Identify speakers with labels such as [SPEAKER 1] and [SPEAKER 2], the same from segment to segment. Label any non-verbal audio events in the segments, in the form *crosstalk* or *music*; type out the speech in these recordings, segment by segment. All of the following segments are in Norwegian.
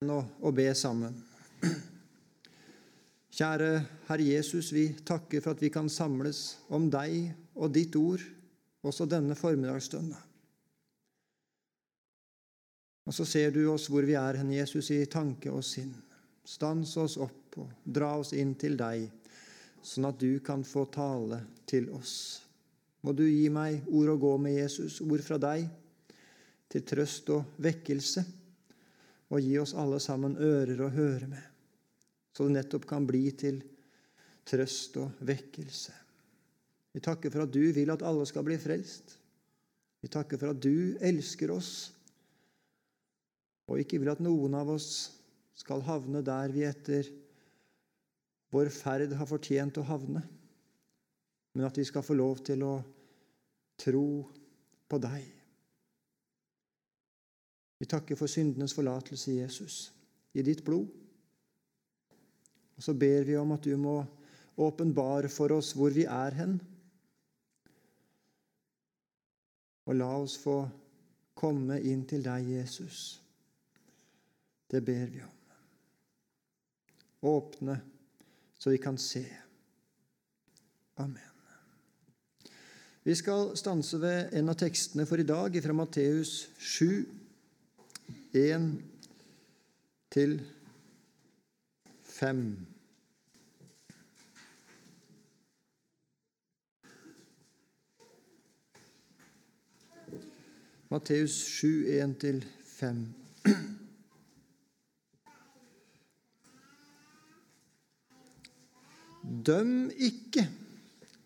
[SPEAKER 1] og be sammen. Kjære Herre Jesus, vi takker for at vi kan samles om deg og ditt ord også denne formiddagsstunda. Og så ser du oss hvor vi er hen, Jesus, i tanke og sinn. Stans oss opp og dra oss inn til deg, sånn at du kan få tale til oss. Må du gi meg ord å gå med, Jesus, ord fra deg, til trøst og vekkelse og gi oss alle sammen ører å høre med, så det nettopp kan bli til trøst og vekkelse. Vi takker for at du vil at alle skal bli frelst. Vi takker for at du elsker oss og ikke vil at noen av oss skal havne der vi etter vår ferd har fortjent å havne, men at vi skal få lov til å tro på deg. Vi takker for syndenes forlatelse, Jesus, i ditt blod. Og så ber vi om at du må åpenbare for oss hvor vi er hen. Og la oss få komme inn til deg, Jesus. Det ber vi om. Åpne så vi kan se. Amen. Vi skal stanse ved en av tekstene for i dag, fra Matteus 7, 1 til 5. Matteus 7, 1-5. Døm ikke,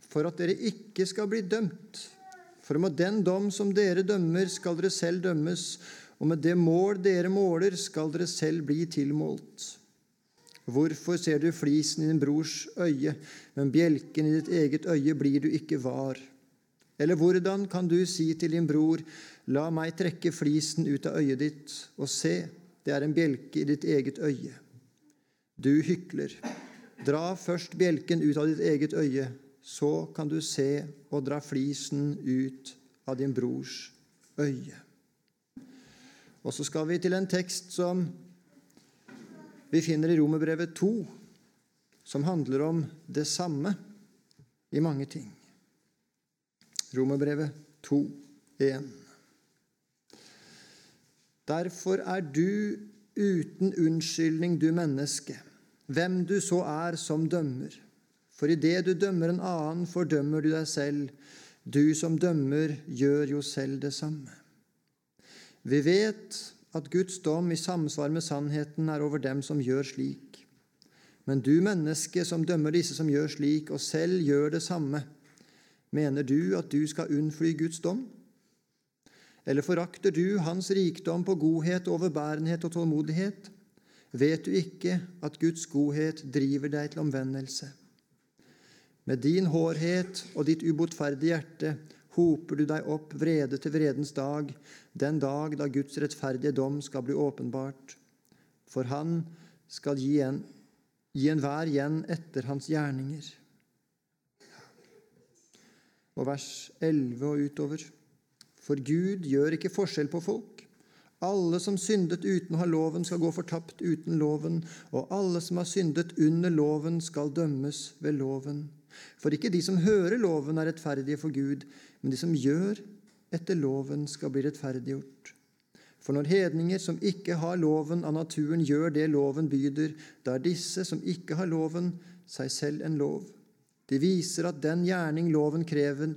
[SPEAKER 1] for at dere ikke skal bli dømt. For med den dom som dere dømmer, skal dere selv dømmes, og med det mål dere måler, skal dere selv bli tilmålt. Hvorfor ser du flisen i din brors øye, men bjelken i ditt eget øye blir du ikke var? Eller hvordan kan du si til din bror, la meg trekke flisen ut av øyet ditt, og se, det er en bjelke i ditt eget øye? Du hykler. Dra først bjelken ut av ditt eget øye, så kan du se og dra flisen ut av din brors øye. Og så skal vi til en tekst som vi finner i Romerbrevet 2, som handler om det samme i mange ting. Romerbrevet 2, 1. Derfor er du uten unnskyldning, du menneske hvem du så er som dømmer. For idet du dømmer en annen, fordømmer du deg selv. Du som dømmer, gjør jo selv det samme. Vi vet at Guds dom i samsvar med sannheten er over dem som gjør slik. Men du menneske som dømmer disse som gjør slik, og selv gjør det samme, mener du at du skal unnfly Guds dom? Eller forakter du Hans rikdom på godhet, overbærenhet og tålmodighet? Vet du ikke at Guds godhet driver deg til omvendelse? Med din hårhet og ditt ubotferdige hjerte hoper du deg opp vrede til vredens dag, den dag da Guds rettferdige dom skal bli åpenbart. For han skal gi, en, gi enhver igjen etter hans gjerninger. Og vers 11 og utover. For Gud gjør ikke forskjell på folk. Alle som syndet uten å ha loven, skal gå fortapt uten loven, og alle som har syndet under loven, skal dømmes ved loven. For ikke de som hører loven, er rettferdige for Gud, men de som gjør etter loven, skal bli rettferdiggjort. For når hedninger som ikke har loven av naturen, gjør det loven byder, da er disse som ikke har loven, seg selv en lov. De viser at den gjerning loven krever,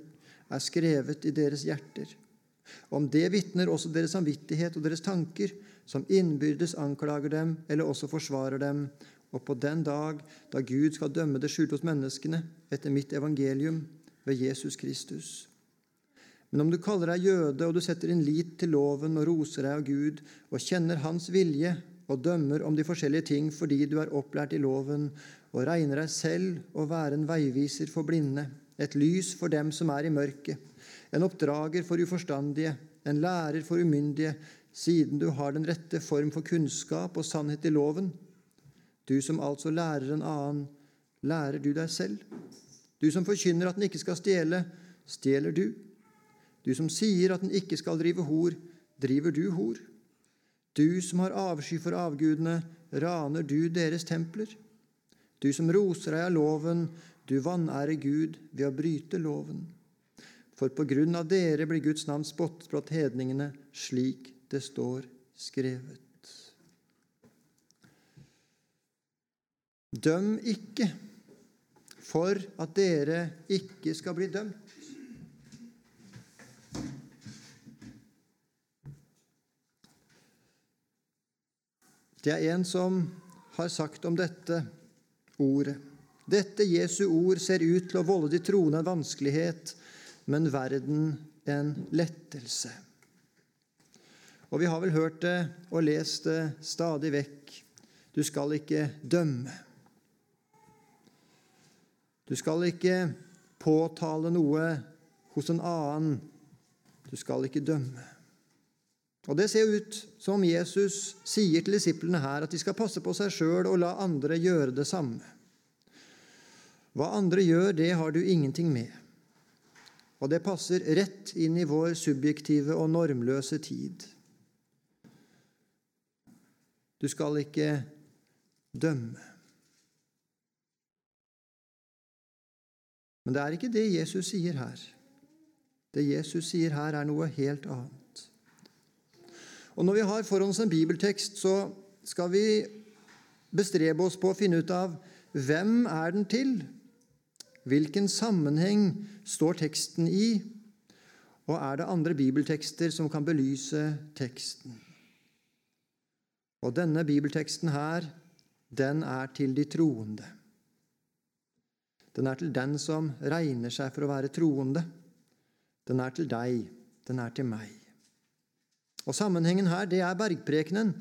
[SPEAKER 1] er skrevet i deres hjerter. Om det vitner også deres samvittighet og deres tanker, som innbyrdes anklager dem eller også forsvarer dem. Og på den dag da Gud skal dømme det skjulte hos menneskene etter mitt evangelium ved Jesus Kristus. Men om du kaller deg jøde, og du setter din lit til loven og roser deg av Gud, og kjenner Hans vilje og dømmer om de forskjellige ting fordi du er opplært i loven, og regner deg selv å være en veiviser for blinde, et lys for dem som er i mørket, en oppdrager for uforstandige, en lærer for umyndige, siden du har den rette form for kunnskap og sannhet i loven. Du som altså lærer en annen, lærer du deg selv? Du som forkynner at den ikke skal stjele, stjeler du? Du som sier at den ikke skal drive hor, driver du hor? Du som har avsky for avgudene, raner du deres templer? Du som roser deg av loven, du vanærer Gud ved å bryte loven. For på grunn av dere blir Guds navn spottet blant hedningene, slik det står skrevet. Døm ikke, for at dere ikke skal bli dømt. Det er en som har sagt om dette ordet. Dette Jesu ord ser ut til å volde de troende en vanskelighet, men verden en lettelse. Og vi har vel hørt det og lest det stadig vekk. Du skal ikke dømme. Du skal ikke påtale noe hos en annen. Du skal ikke dømme. Og Det ser ut som Jesus sier til disiplene her at de skal passe på seg sjøl og la andre gjøre det samme. Hva andre gjør, det har du ingenting med. Og det passer rett inn i vår subjektive og normløse tid. Du skal ikke dømme. Men det er ikke det Jesus sier her. Det Jesus sier her, er noe helt annet. Og Når vi har foran oss en bibeltekst, så skal vi bestrebe oss på å finne ut av hvem er den til? Hvilken sammenheng står teksten i? Og er det andre bibeltekster som kan belyse teksten? Og denne bibelteksten her, den er til de troende. Den er til den som regner seg for å være troende. Den er til deg, den er til meg. Og Sammenhengen her det er bergprekenen.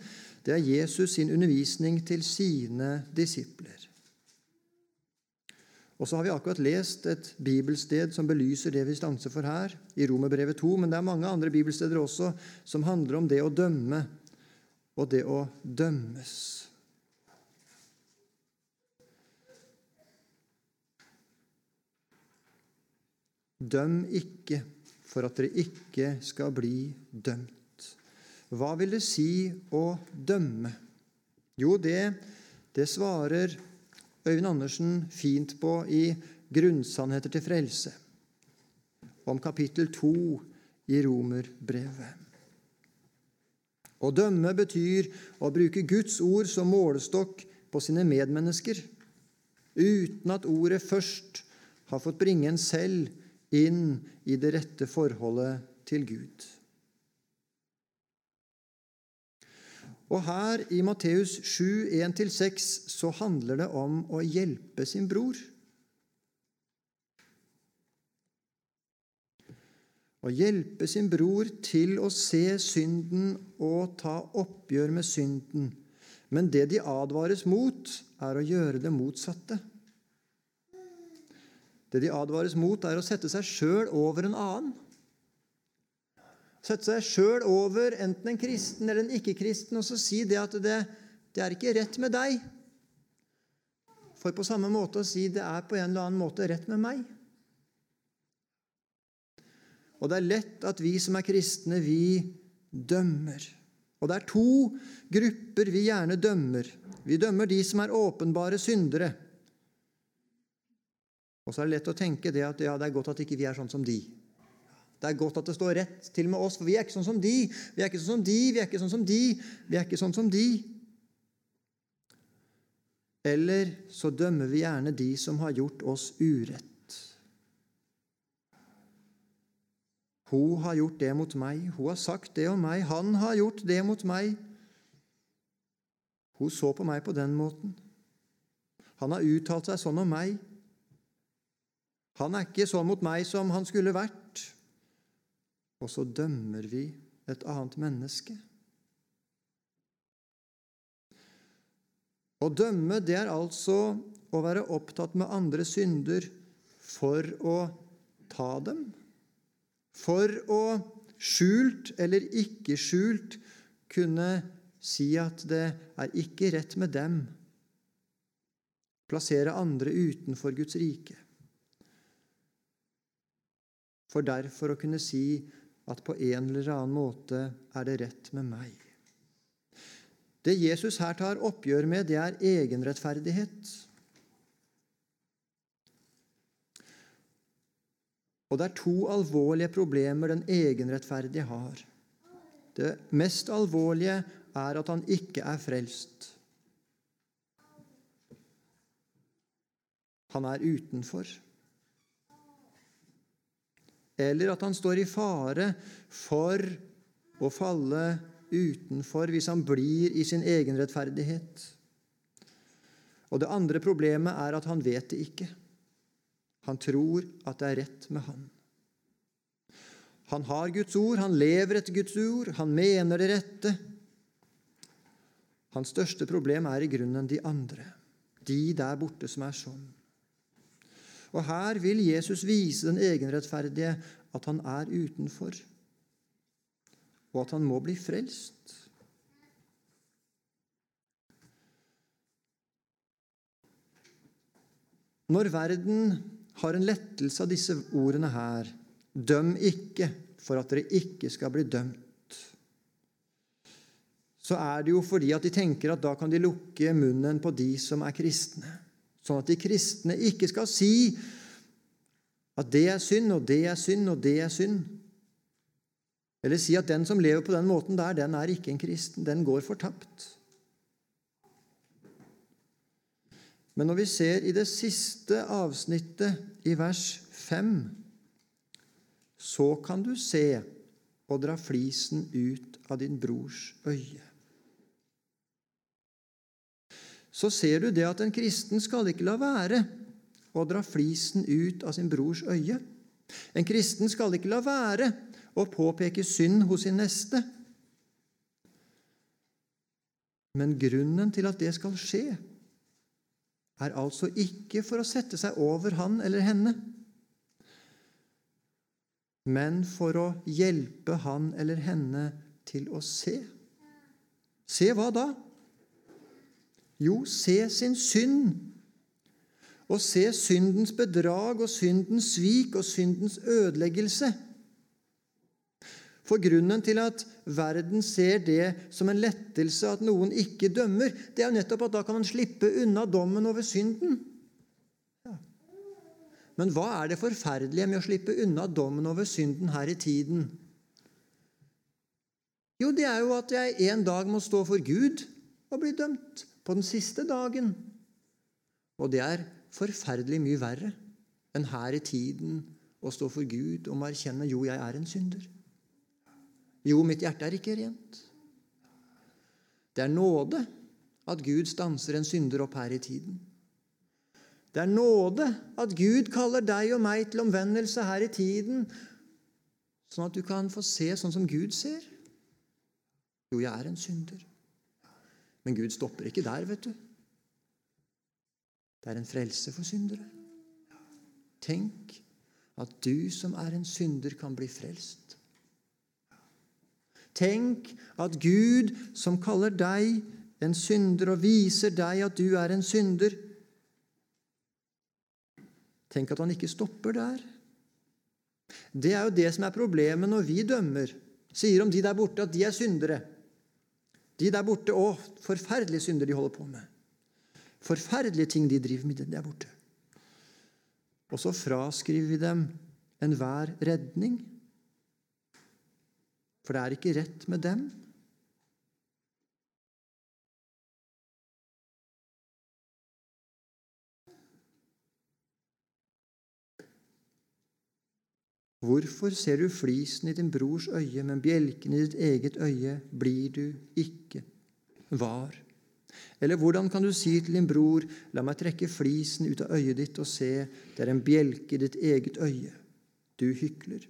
[SPEAKER 1] Det er Jesus sin undervisning til sine disipler. Og så har vi akkurat lest et bibelsted som belyser det vi stanser for her, i Romerbrevet 2, men det er mange andre bibelsteder også som handler om det å dømme og det å dømmes. Døm ikke for at dere ikke skal bli dømt. Hva vil det si å dømme? Jo, det, det svarer Øyvind Andersen fint på i 'Grunnsannheter til frelse', om kapittel 2 i Romerbrevet. Å dømme betyr å bruke Guds ord som målestokk på sine medmennesker, uten at ordet først har fått bringe en selv inn i det rette forholdet til Gud. Og her i Matteus 7, 1-6, så handler det om å hjelpe sin bror. Å hjelpe sin bror til å se synden og ta oppgjør med synden. Men det de advares mot, er å gjøre det motsatte. Det de advares mot, er å sette seg sjøl over en annen. Sette seg sjøl over enten en kristen eller en ikke-kristen og så si det at det, det er ikke rett med deg. For på samme måte å si det er på en eller annen måte rett med meg. Og det er lett at vi som er kristne, vi dømmer. Og det er to grupper vi gjerne dømmer. Vi dømmer de som er åpenbare syndere. Og så er det lett å tenke det at ja, det er godt at ikke vi er sånn som de. Det er godt at det står rett til med oss, for vi er ikke sånn som de. Vi er ikke sånn som de, vi er ikke sånn som de, vi er ikke sånn som de. Eller så dømmer vi gjerne de som har gjort oss urett. Hun har gjort det mot meg, hun har sagt det om meg, han har gjort det mot meg. Hun så på meg på den måten. Han har uttalt seg sånn om meg. Han er ikke sånn mot meg som han skulle vært og så dømmer vi et annet menneske. Å dømme, det er altså å være opptatt med andre synder for å ta dem. For å skjult eller ikke skjult kunne si at det er ikke rett med dem. Plassere andre utenfor Guds rike. For derfor å kunne si at på en eller annen måte er det rett med meg. Det Jesus her tar oppgjør med, det er egenrettferdighet. Og det er to alvorlige problemer den egenrettferdige har. Det mest alvorlige er at han ikke er frelst. Han er utenfor. Eller at han står i fare for å falle utenfor hvis han blir i sin egen rettferdighet. Og det andre problemet er at han vet det ikke. Han tror at det er rett med han. Han har Guds ord, han lever etter Guds ord, han mener det rette. Hans største problem er i grunnen de andre, de der borte som er sånn. Og her vil Jesus vise den egenrettferdige at han er utenfor, og at han må bli frelst. Når verden har en lettelse av disse ordene her Døm ikke for at dere ikke skal bli dømt. Så er det jo fordi at de tenker at da kan de lukke munnen på de som er kristne. Sånn at de kristne ikke skal si at det er synd, og det er synd, og det er synd. Eller si at den som lever på den måten der, den er ikke en kristen. Den går fortapt. Men når vi ser i det siste avsnittet i vers 5, så kan du se og dra flisen ut av din brors øye. Så ser du det at en kristen skal ikke la være å dra flisen ut av sin brors øye. En kristen skal ikke la være å påpeke synd hos sin neste. Men grunnen til at det skal skje, er altså ikke for å sette seg over han eller henne, men for å hjelpe han eller henne til å se. Se hva da? Jo, se sin synd. Og se syndens bedrag og syndens svik og syndens ødeleggelse. For grunnen til at verden ser det som en lettelse at noen ikke dømmer, det er jo nettopp at da kan man slippe unna dommen over synden. Ja. Men hva er det forferdelige med å slippe unna dommen over synden her i tiden? Jo, det er jo at jeg en dag må stå for Gud og bli dømt på den siste dagen. Og det er forferdelig mye verre enn her i tiden å stå for Gud og må erkjenne jo, jeg er en synder. Jo, mitt hjerte er ikke rent. Det er nåde at Gud stanser en synder opp her i tiden. Det er nåde at Gud kaller deg og meg til omvendelse her i tiden, sånn at du kan få se sånn som Gud ser. Jo, jeg er en synder. Men Gud stopper ikke der, vet du. Det er en frelse for syndere. Tenk at du som er en synder, kan bli frelst. Tenk at Gud, som kaller deg en synder og viser deg at du er en synder Tenk at han ikke stopper der. Det er jo det som er problemet når vi dømmer, sier om de der borte at de er syndere. De der borte Å, forferdelige synder de holder på med. Forferdelige ting de driver med der borte. Og så fraskriver vi dem enhver redning. For det er ikke rett med dem. Hvorfor ser du flisen i din brors øye, men bjelken i ditt eget øye blir du ikke var? Eller hvordan kan du si til din bror, la meg trekke flisen ut av øyet ditt og se, det er en bjelke i ditt eget øye? Du hykler.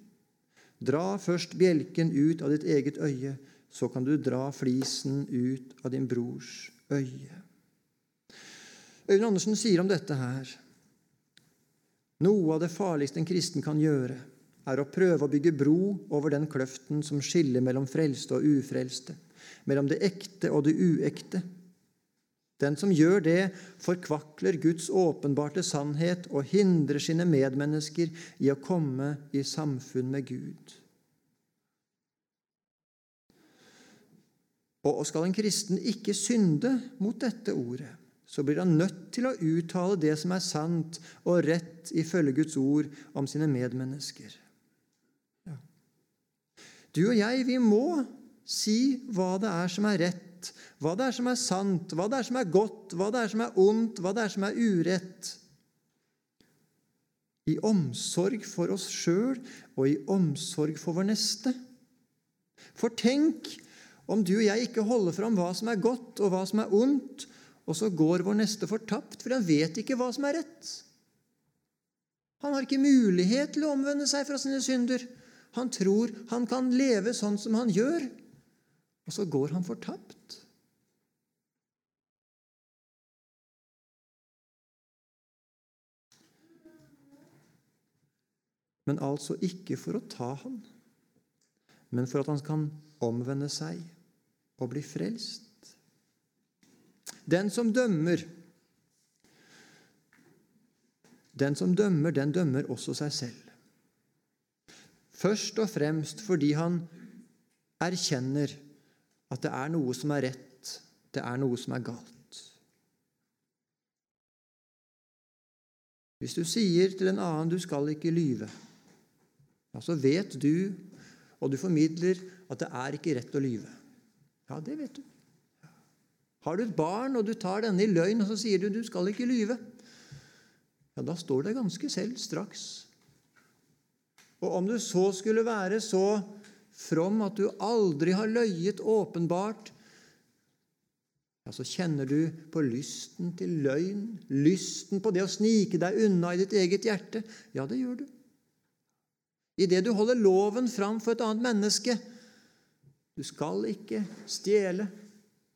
[SPEAKER 1] Dra først bjelken ut av ditt eget øye, så kan du dra flisen ut av din brors øye. Øyvind Andersen sier om dette her Noe av det farligste en kristen kan gjøre, er å prøve å bygge bro over den kløften som skiller mellom frelste og ufrelste, mellom det ekte og det uekte. Den som gjør det, forkvakler Guds åpenbarte sannhet og hindrer sine medmennesker i å komme i samfunn med Gud. Og skal en kristen ikke synde mot dette ordet, så blir han nødt til å uttale det som er sant og rett ifølge Guds ord om sine medmennesker. Du og jeg, vi må si hva det er som er rett, hva det er som er sant, hva det er som er godt, hva det er som er ondt, hva det er som er urett. I omsorg for oss sjøl og i omsorg for vår neste. For tenk om du og jeg ikke holder fram hva som er godt og hva som er ondt, og så går vår neste fortapt, for han vet ikke hva som er rett. Han har ikke mulighet til å omvende seg fra sine synder. Han tror han kan leve sånn som han gjør, og så går han fortapt. Men altså ikke for å ta han, men for at han kan omvende seg og bli frelst. Den som dømmer, den som dømmer, den dømmer også seg selv. Først og fremst fordi han erkjenner at det er noe som er rett, det er noe som er galt. Hvis du sier til en annen 'du skal ikke lyve', ja, så vet du, og du formidler, at det er ikke rett å lyve. Ja, det vet du. Har du et barn, og du tar denne i løgn, og så sier du 'du skal ikke lyve', ja, da står det ganske selv straks. Og om du så skulle være så from at du aldri har løyet åpenbart, ja, så kjenner du på lysten til løgn, lysten på det å snike deg unna i ditt eget hjerte. Ja, det gjør du. Idet du holder loven fram for et annet menneske, du skal ikke stjele.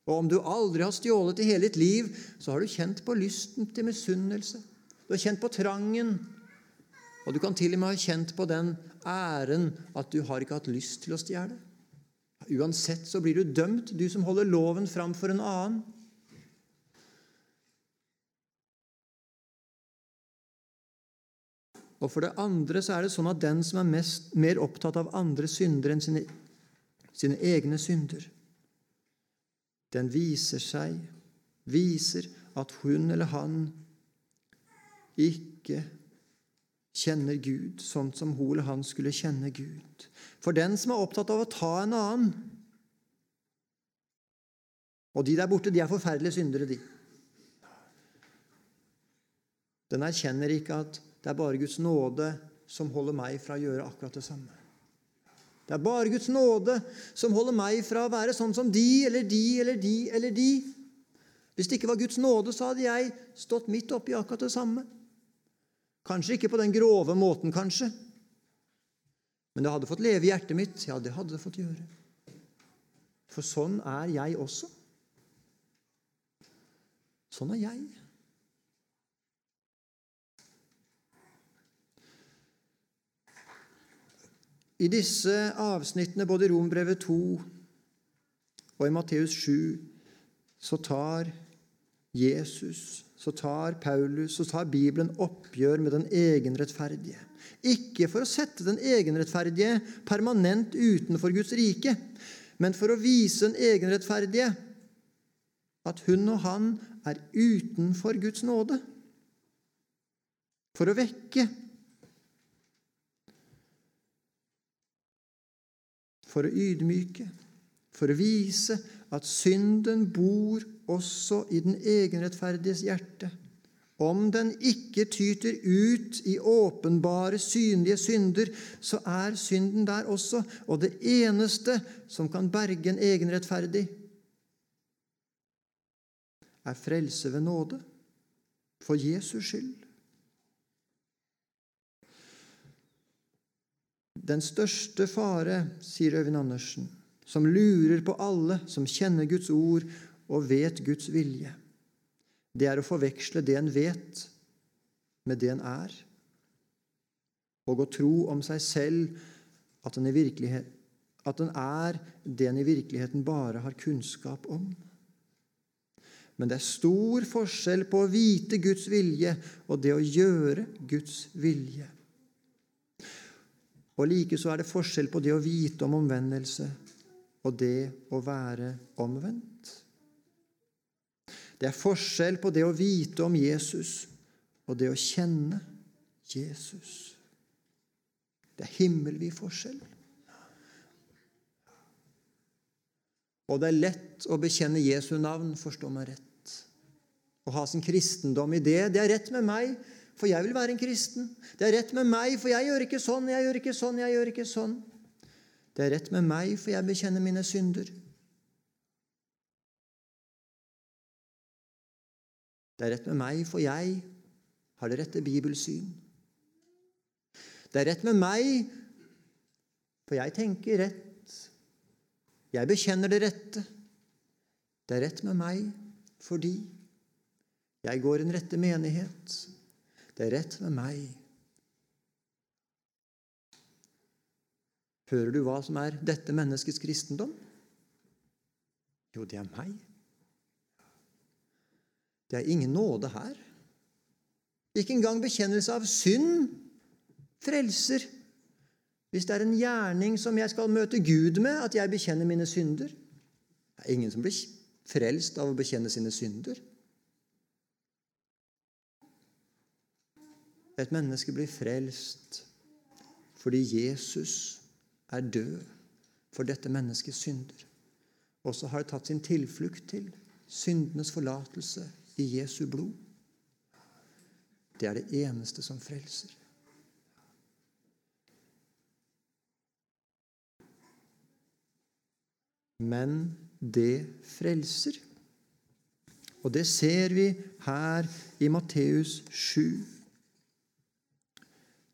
[SPEAKER 1] Og om du aldri har stjålet i hele ditt liv, så har du kjent på lysten til misunnelse. Du har kjent på trangen. Og du kan til og med ha kjent på den æren at du har ikke hatt lyst til å stjele. Uansett så blir du dømt, du som holder loven fram for en annen. Og for det andre så er det sånn at den som er mest, mer opptatt av andre syndere enn sine sine egne synder. Den viser seg, viser at hun eller han ikke kjenner Gud sånn som hun eller han skulle kjenne Gud. For den som er opptatt av å ta en annen Og de der borte, de er forferdelige syndere, de. Den erkjenner ikke at det er bare Guds nåde som holder meg fra å gjøre akkurat det samme. Det er bare Guds nåde som holder meg fra å være sånn som de eller de eller de eller de. Hvis det ikke var Guds nåde, så hadde jeg stått midt oppi akkurat det samme. Kanskje ikke på den grove måten, kanskje. Men det hadde fått leve i hjertet mitt. Ja, det hadde det fått gjøre. For sånn er jeg også. Sånn er jeg. I disse avsnittene, både i Rombrevet 2 og i Matteus 7, så tar Jesus, så tar Paulus, så tar Bibelen oppgjør med den egenrettferdige. Ikke for å sette den egenrettferdige permanent utenfor Guds rike, men for å vise den egenrettferdige at hun og han er utenfor Guds nåde. For å vekke for å ydmyke, for å vise at synden bor også i den egenrettferdiges hjerte. Om den ikke tyter ut i åpenbare, synlige synder, så er synden der også, og det eneste som kan berge en egenrettferdig, er frelse ved nåde, for Jesus skyld. Den største fare, sier Øyvind Andersen, som lurer på alle som kjenner Guds ord og vet Guds vilje, det er å forveksle det en vet, med det en er, og å tro om seg selv at en, at en er det en i virkeligheten bare har kunnskap om. Men det er stor forskjell på å vite Guds vilje og det å gjøre Guds vilje. Og likeså er det forskjell på det å vite om omvendelse og det å være omvendt. Det er forskjell på det å vite om Jesus og det å kjenne Jesus. Det er himmelvid forskjell. Og det er lett å bekjenne Jesu navn, forstå meg rett. Å ha sin kristendom i det, det er rett med meg, for jeg vil være en kristen. Det er rett med meg, for jeg gjør ikke sånn, jeg gjør ikke sånn, jeg gjør ikke sånn. Det er rett med meg, for jeg bekjenner mine synder. Det er rett med meg, for jeg har det rette bibelsyn. Det er rett med meg, for jeg tenker rett. Jeg bekjenner det rette. Det er rett med meg fordi jeg går en rette menighet. Det er rett med meg. Hører du hva som er dette menneskets kristendom? Jo, det er meg. Det er ingen nåde her. Ikke engang bekjennelse av synd frelser. Hvis det er en gjerning som jeg skal møte Gud med, at jeg bekjenner mine synder Det er ingen som blir frelst av å bekjenne sine synder. Et menneske blir frelst fordi Jesus er død for dette menneskets synder. Og så har det tatt sin tilflukt til syndenes forlatelse i Jesu blod. Det er det eneste som frelser. Men det frelser. Og det ser vi her i Matteus 7.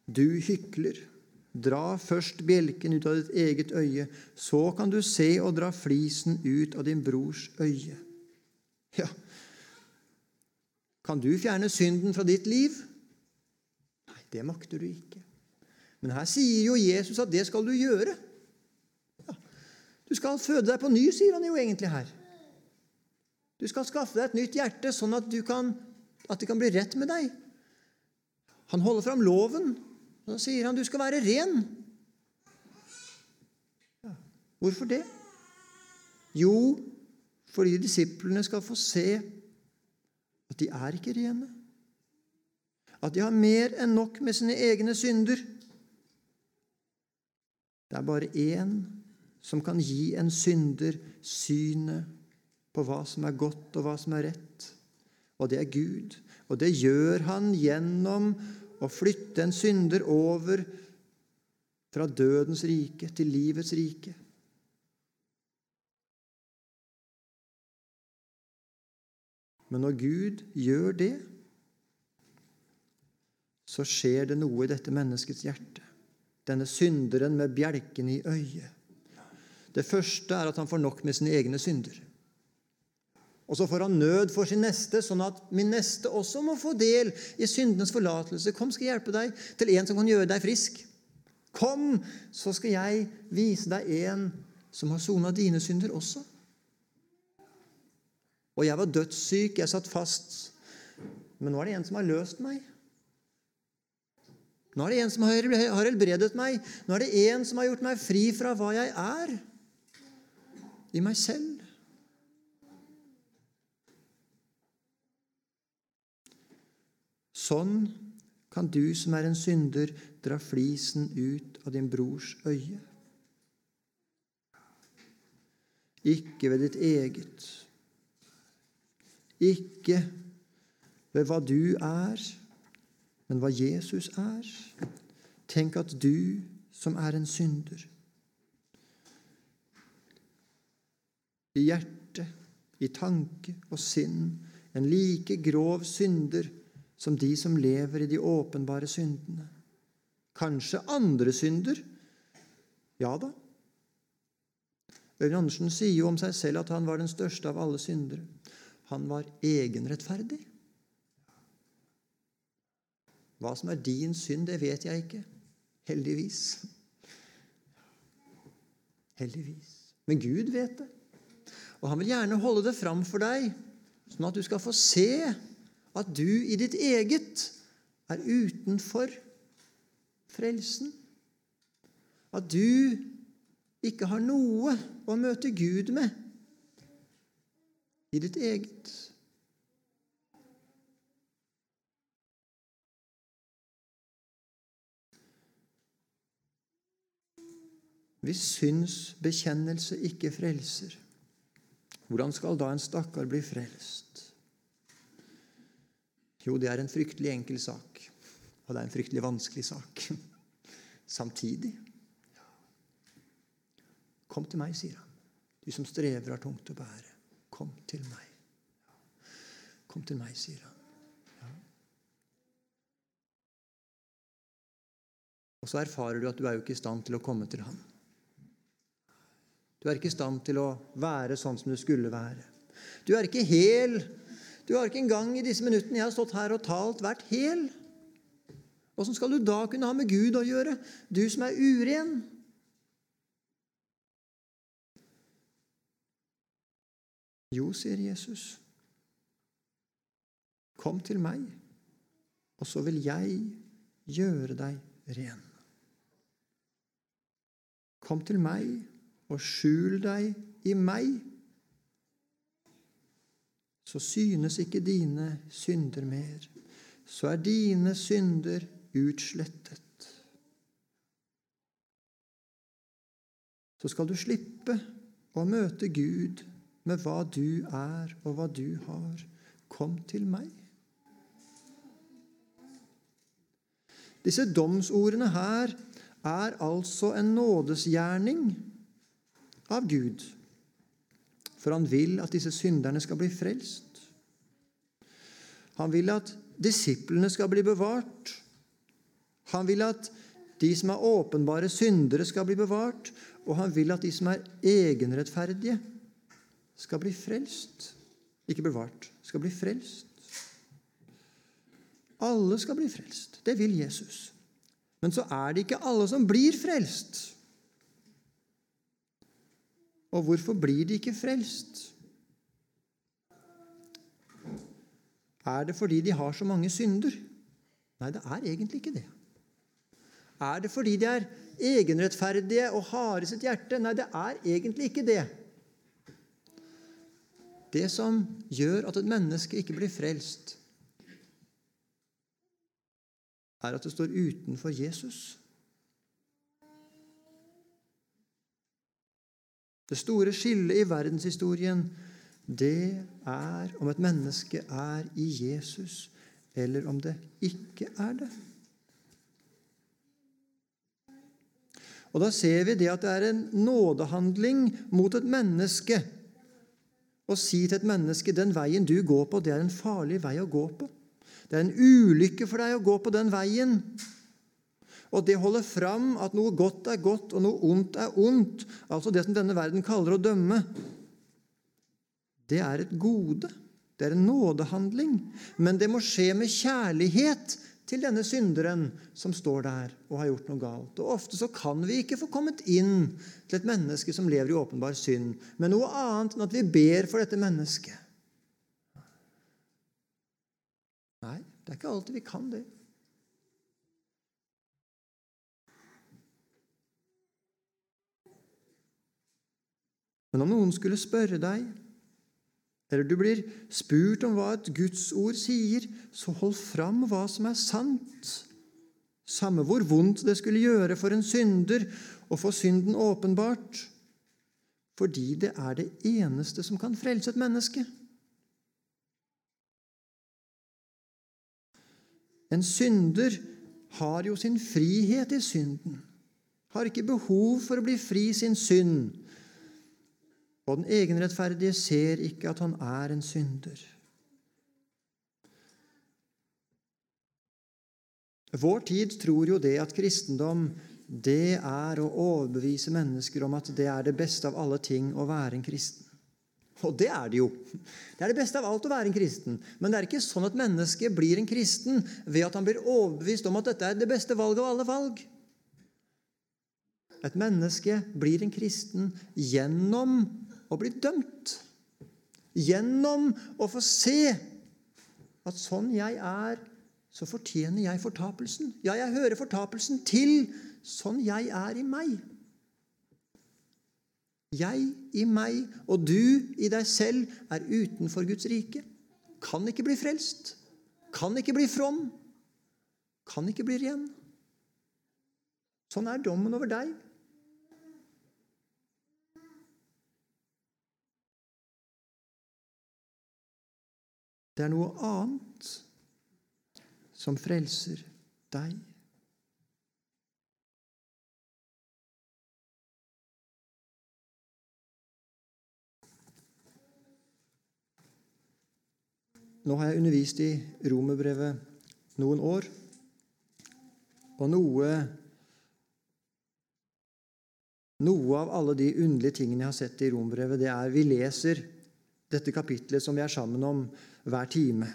[SPEAKER 1] Du hykler. Dra først bjelken ut av ditt eget øye, så kan du se og dra flisen ut av din brors øye. Ja, kan du fjerne synden fra ditt liv? Nei, det makter du ikke. Men her sier jo Jesus at det skal du gjøre. Ja, du skal føde deg på ny, sier han jo egentlig her. Du skal skaffe deg et nytt hjerte, sånn at, kan, at det kan bli rett med deg. Han holder fram loven så sier han du skal være ren. Hvorfor det? Jo, fordi disiplene skal få se at de er ikke rene. At de har mer enn nok med sine egne synder. Det er bare én som kan gi en synder synet på hva som er godt, og hva som er rett. Og det er Gud. Og det gjør han gjennom å flytte en synder over fra dødens rike til livets rike. Men når Gud gjør det, så skjer det noe i dette menneskets hjerte. Denne synderen med bjelken i øyet. Det første er at han får nok med sine egne synder. Og så får han nød for sin neste, sånn at min neste også må få del i syndenes forlatelse. Kom, skal jeg hjelpe deg til en som kan gjøre deg frisk. Kom, så skal jeg vise deg en som har sona dine synder også. Og jeg var dødssyk, jeg satt fast. Men nå er det en som har løst meg. Nå er det en som har helbredet meg. Nå er det en som har gjort meg fri fra hva jeg er i meg selv. Sånn kan du som er en synder, dra flisen ut av din brors øye. Ikke ved ditt eget. Ikke ved hva du er, men hva Jesus er. Tenk at du som er en synder I hjerte, i tanke og sinn, en like grov synder som de som lever i de åpenbare syndene. Kanskje andre synder? Ja da. Øyvind Andersen sier jo om seg selv at han var den største av alle syndere. Han var egenrettferdig. Hva som er din synd, det vet jeg ikke. Heldigvis. Heldigvis. Men Gud vet det. Og han vil gjerne holde det fram for deg, sånn at du skal få se at du i ditt eget er utenfor frelsen. At du ikke har noe å møte Gud med i ditt eget. Hvis synsbekjennelse ikke frelser, hvordan skal da en stakkar bli frelst? Jo, det er en fryktelig enkel sak, og det er en fryktelig vanskelig sak *laughs* samtidig. Kom til meg, sier han, du som strever har tungt å bære. Kom til meg. Kom til meg, sier han. Og så erfarer du at du er jo ikke i stand til å komme til ham. Du er ikke i stand til å være sånn som du skulle være. Du er ikke hel. Du har ikke engang i disse minuttene jeg har stått her og talt, vært hel. Åssen skal du da kunne ha med Gud å gjøre, du som er uren? Jo, sier Jesus, kom til meg, og så vil jeg gjøre deg ren. Kom til meg og skjul deg i meg, så synes ikke dine synder mer. Så er dine synder utslettet. Så skal du slippe å møte Gud med hva du er og hva du har. Kom til meg. Disse domsordene her er altså en nådesgjerning av Gud. For han vil at disse synderne skal bli frelst. Han vil at disiplene skal bli bevart. Han vil at de som er åpenbare syndere, skal bli bevart. Og han vil at de som er egenrettferdige, skal bli frelst. Ikke bevart, skal bli frelst. Alle skal bli frelst. Det vil Jesus. Men så er det ikke alle som blir frelst. Og hvorfor blir de ikke frelst? Er det fordi de har så mange synder? Nei, det er egentlig ikke det. Er det fordi de er egenrettferdige og harde i sitt hjerte? Nei, det er egentlig ikke det. Det som gjør at et menneske ikke blir frelst, er at det står utenfor Jesus. Det store skillet i verdenshistorien, det er om et menneske er i Jesus, eller om det ikke er det. Og Da ser vi det at det er en nådehandling mot et menneske å si til et menneske den veien du går på, det er en farlig vei å gå på. Det er en ulykke for deg å gå på den veien. Og det holder fram at noe godt er godt, og noe ondt er ondt, altså det som denne verden kaller å dømme, det er et gode. Det er en nådehandling. Men det må skje med kjærlighet til denne synderen som står der og har gjort noe galt. Og Ofte så kan vi ikke få kommet inn til et menneske som lever i åpenbar synd, med noe annet enn at vi ber for dette mennesket. Nei, det er ikke alltid vi kan det. Men om noen skulle spørre deg, eller du blir spurt om hva et Guds ord sier, så hold fram hva som er sant. Samme hvor vondt det skulle gjøre for en synder å få synden åpenbart, fordi det er det eneste som kan frelse et menneske. En synder har jo sin frihet i synden, har ikke behov for å bli fri sin synd. Og den egenrettferdige ser ikke at han er en synder. Vår tid tror jo det at kristendom det er å overbevise mennesker om at det er det beste av alle ting å være en kristen. Og det er det jo. Det er det beste av alt å være en kristen. Men det er ikke sånn at mennesket blir en kristen ved at han blir overbevist om at dette er det beste valget av alle valg. Et menneske blir en kristen gjennom å bli dømt. Gjennom å få se at sånn jeg er, så fortjener jeg fortapelsen. Ja, jeg hører fortapelsen til sånn jeg er i meg. Jeg i meg og du i deg selv er utenfor Guds rike. Kan ikke bli frelst. Kan ikke bli from. Kan ikke bli ren. Sånn er dommen over deg. Det er noe annet som frelser deg. Nå har jeg undervist i romerbrevet noen år, og noe Noe av alle de underlige tingene jeg har sett i romerbrevet, det er vi leser dette kapitlet som vi er sammen om, hver time.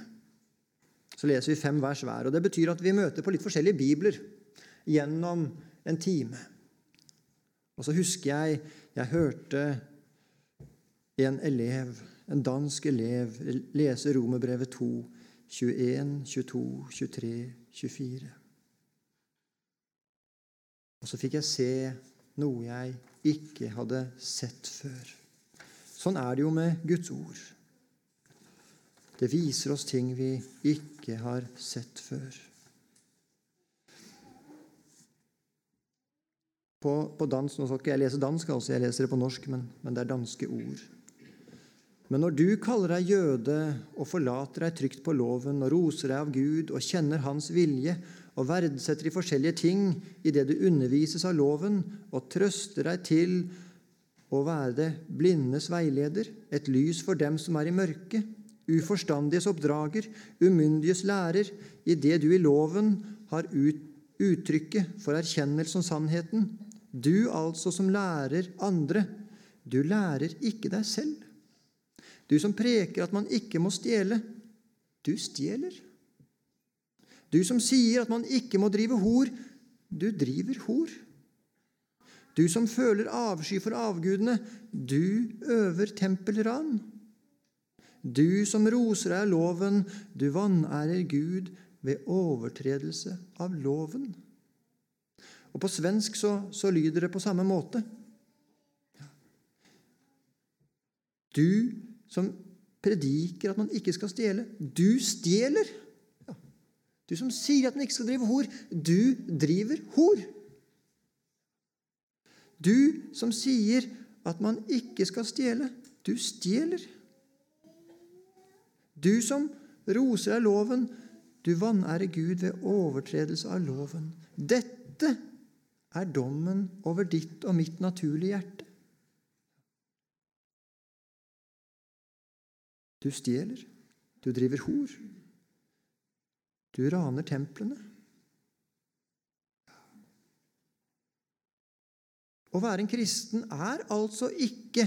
[SPEAKER 1] Så leser vi fem vers hver. og Det betyr at vi møter på litt forskjellige bibler gjennom en time. Og så husker jeg jeg hørte en elev en dansk elev lese Romerbrevet 2, 21, 22, 23, 24. Og så fikk jeg se noe jeg ikke hadde sett før. Sånn er det jo med Guds ord. Det viser oss ting vi ikke har sett før. På, på dansk, Nå skal ikke jeg lese dansk, altså jeg leser det på norsk, men, men det er danske ord. Men når du kaller deg jøde og forlater deg trygt på loven og roser deg av Gud og kjenner Hans vilje og verdsetter de forskjellige ting i det du undervises av loven, og trøster deg til å være det blindes veileder, et lys for dem som er i mørket, uforstandiges oppdrager, umyndiges lærer, i det du i loven har ut, uttrykket for erkjennelse om sannheten, du altså som lærer andre, du lærer ikke deg selv. Du som preker at man ikke må stjele, du stjeler. Du som sier at man ikke må drive hor, du driver hor. Du som føler avsky for avgudene, du øver tempelran. Du som roser deg loven, du vanærer Gud ved overtredelse av loven. Og På svensk så, så lyder det på samme måte. Du som prediker at man ikke skal stjele. Du stjeler! Ja. Du som sier at man ikke skal drive hor, du driver hor. Du som sier at man ikke skal stjele, du stjeler. Du som roser av loven, du vanærer Gud ved overtredelse av loven. Dette er dommen over ditt og mitt naturlige hjerte. Du stjeler. Du driver hor. Du raner templene. Å være en kristen er altså ikke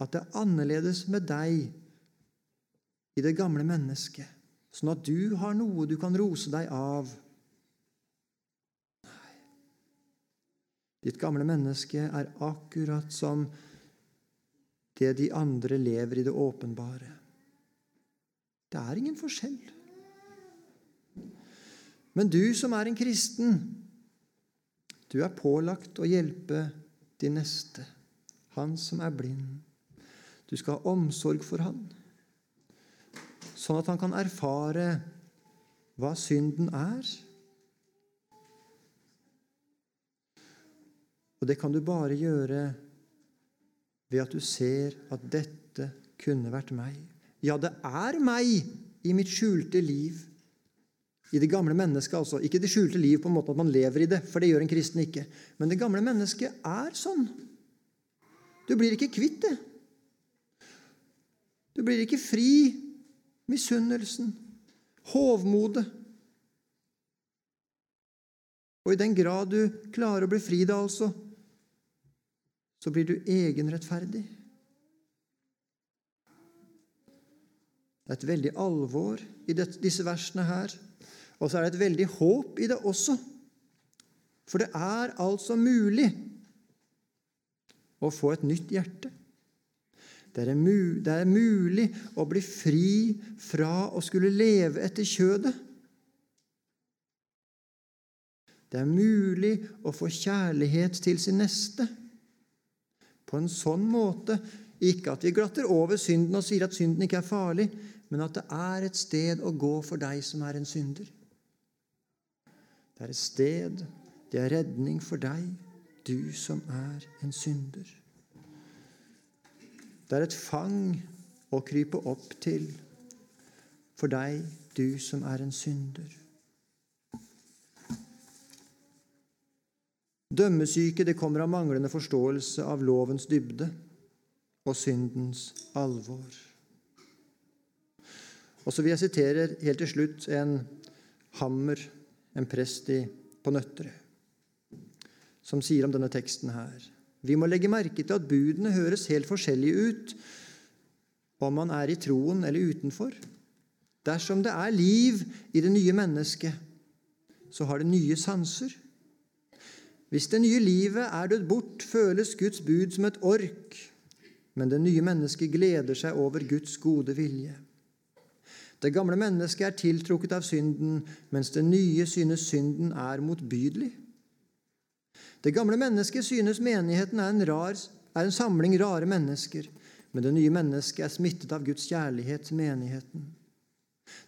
[SPEAKER 1] at det er annerledes med deg i det gamle mennesket, sånn at du har noe du kan rose deg av. Nei. Ditt gamle menneske er akkurat som det de andre lever i det åpenbare. Det er ingen forskjell. Men du som er en kristen, du er pålagt å hjelpe de neste, han som er blind. Du skal ha omsorg for han, sånn at han kan erfare hva synden er. Og det kan du bare gjøre ved at du ser at dette kunne vært meg. Ja, det er meg i mitt skjulte liv. I det gamle mennesket, altså. Ikke det skjulte liv på en måte at man lever i det, for det gjør en kristen ikke. Men det gamle mennesket er sånn. Du blir ikke kvitt det. Du blir ikke fri misunnelsen, hovmodet. Og i den grad du klarer å bli fri det, altså, så blir du egenrettferdig. Det er et veldig alvor i disse versene her. Og så er det et veldig håp i det også. For det er altså mulig å få et nytt hjerte. Det er, det er mulig å bli fri fra å skulle leve etter kjødet. Det er mulig å få kjærlighet til sin neste. På en sånn måte ikke at vi glatter over synden og sier at synden ikke er farlig, men at det er et sted å gå for deg som er en synder. Det er et sted, det er redning for deg, du som er en synder. Det er et fang å krype opp til for deg, du som er en synder. Dømmesyke det kommer av manglende forståelse av lovens dybde og syndens alvor. Og så vil jeg sitere helt til slutt en Hammer, en prest på Nøtterøy, som sier om denne teksten her. Vi må legge merke til at budene høres helt forskjellige ut om man er i troen eller utenfor. Dersom det er liv i det nye mennesket, så har det nye sanser. Hvis det nye livet er dødd bort, føles Guds bud som et ork, men det nye mennesket gleder seg over Guds gode vilje. Det gamle mennesket er tiltrukket av synden, mens det nye synes synden er motbydelig. Det gamle mennesket synes menigheten er en, rar, er en samling rare mennesker, men det nye mennesket er smittet av Guds kjærlighet til menigheten.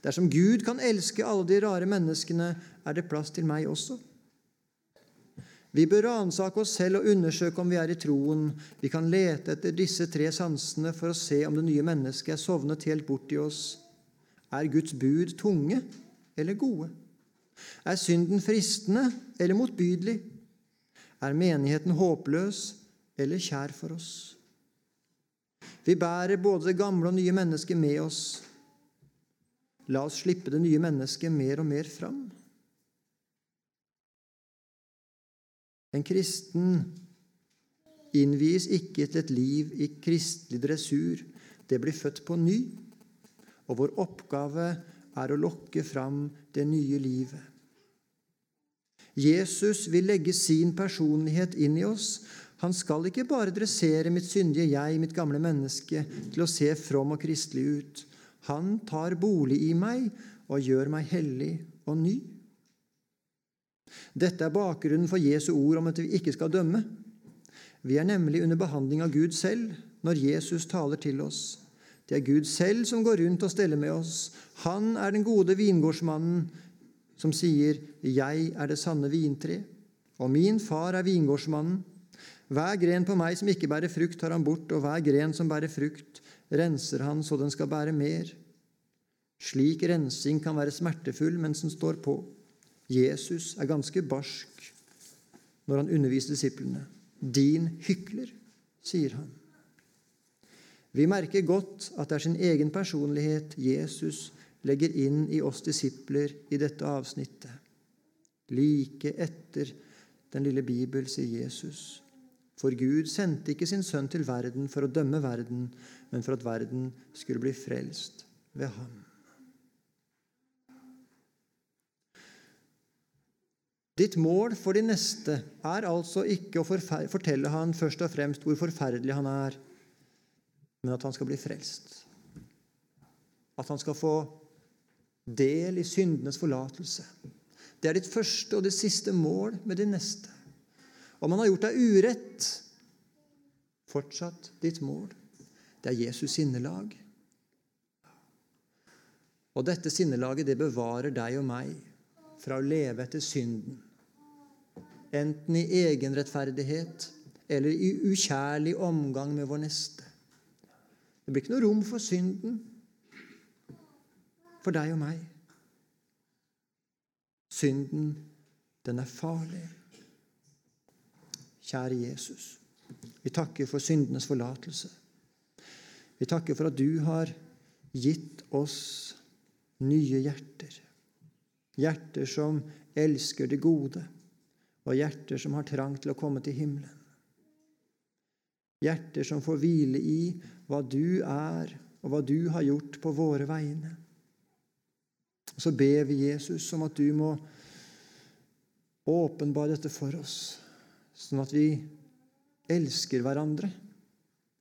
[SPEAKER 1] Dersom Gud kan elske alle de rare menneskene, er det plass til meg også. Vi bør ransake oss selv og undersøke om vi er i troen. Vi kan lete etter disse tre sansene for å se om det nye mennesket er sovnet helt bort i oss. Er Guds bud tunge eller gode? Er synden fristende eller motbydelig? Er menigheten håpløs eller kjær for oss? Vi bærer både det gamle og nye mennesket med oss. La oss slippe det nye mennesket mer og mer fram. En kristen innvies ikke til et liv i kristelig dressur. Det blir født på ny, og vår oppgave er å lokke fram det nye livet. Jesus vil legge sin personlighet inn i oss. Han skal ikke bare dressere mitt syndige jeg, mitt gamle menneske, til å se from og kristelig ut. Han tar bolig i meg og gjør meg hellig og ny. Dette er bakgrunnen for Jesu ord om at vi ikke skal dømme. Vi er nemlig under behandling av Gud selv når Jesus taler til oss. Det er Gud selv som går rundt og steller med oss. Han er den gode vingårdsmannen som sier, 'Jeg er det sanne vintre', og min far er vingårdsmannen. Hver gren på meg som ikke bærer frukt, tar han bort, og hver gren som bærer frukt, renser han så den skal bære mer. Slik rensing kan være smertefull mens den står på. Jesus er ganske barsk når han underviser disiplene. 'Din hykler', sier han. Vi merker godt at det er sin egen personlighet Jesus legger inn i oss disipler i dette avsnittet. Like etter den lille Bibel, sier Jesus. For Gud sendte ikke sin sønn til verden for å dømme verden, men for at verden skulle bli frelst ved ham. Ditt mål for de neste er altså ikke å fortelle han først og fremst hvor forferdelig han er, men at han skal bli frelst. At han skal få del i syndenes forlatelse. Det er ditt første og det siste mål med din neste. Om han har gjort deg urett, fortsatt ditt mål. Det er Jesus sinnelag. Og dette sinnelaget det bevarer deg og meg fra å leve etter synden enten i egenrettferdighet eller i ukjærlig omgang med vår neste. Det blir ikke noe rom for synden for deg og meg. Synden, den er farlig. Kjære Jesus, vi takker for syndenes forlatelse. Vi takker for at du har gitt oss nye hjerter. Hjerter som elsker det gode og hjerter som har trang til å komme til himmelen. Hjerter som får hvile i hva du er, og hva du har gjort på våre vegne. Og Så ber vi Jesus om at du må åpenbare dette for oss, sånn at vi elsker hverandre.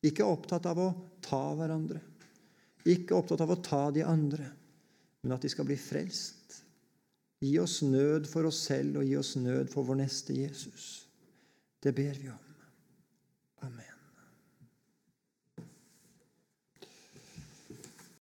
[SPEAKER 1] Ikke opptatt av å ta hverandre, ikke opptatt av å ta de andre, men at de skal bli frelst. Gi oss nød for oss selv og gi oss nød for vår neste Jesus. Det ber vi om. Amen.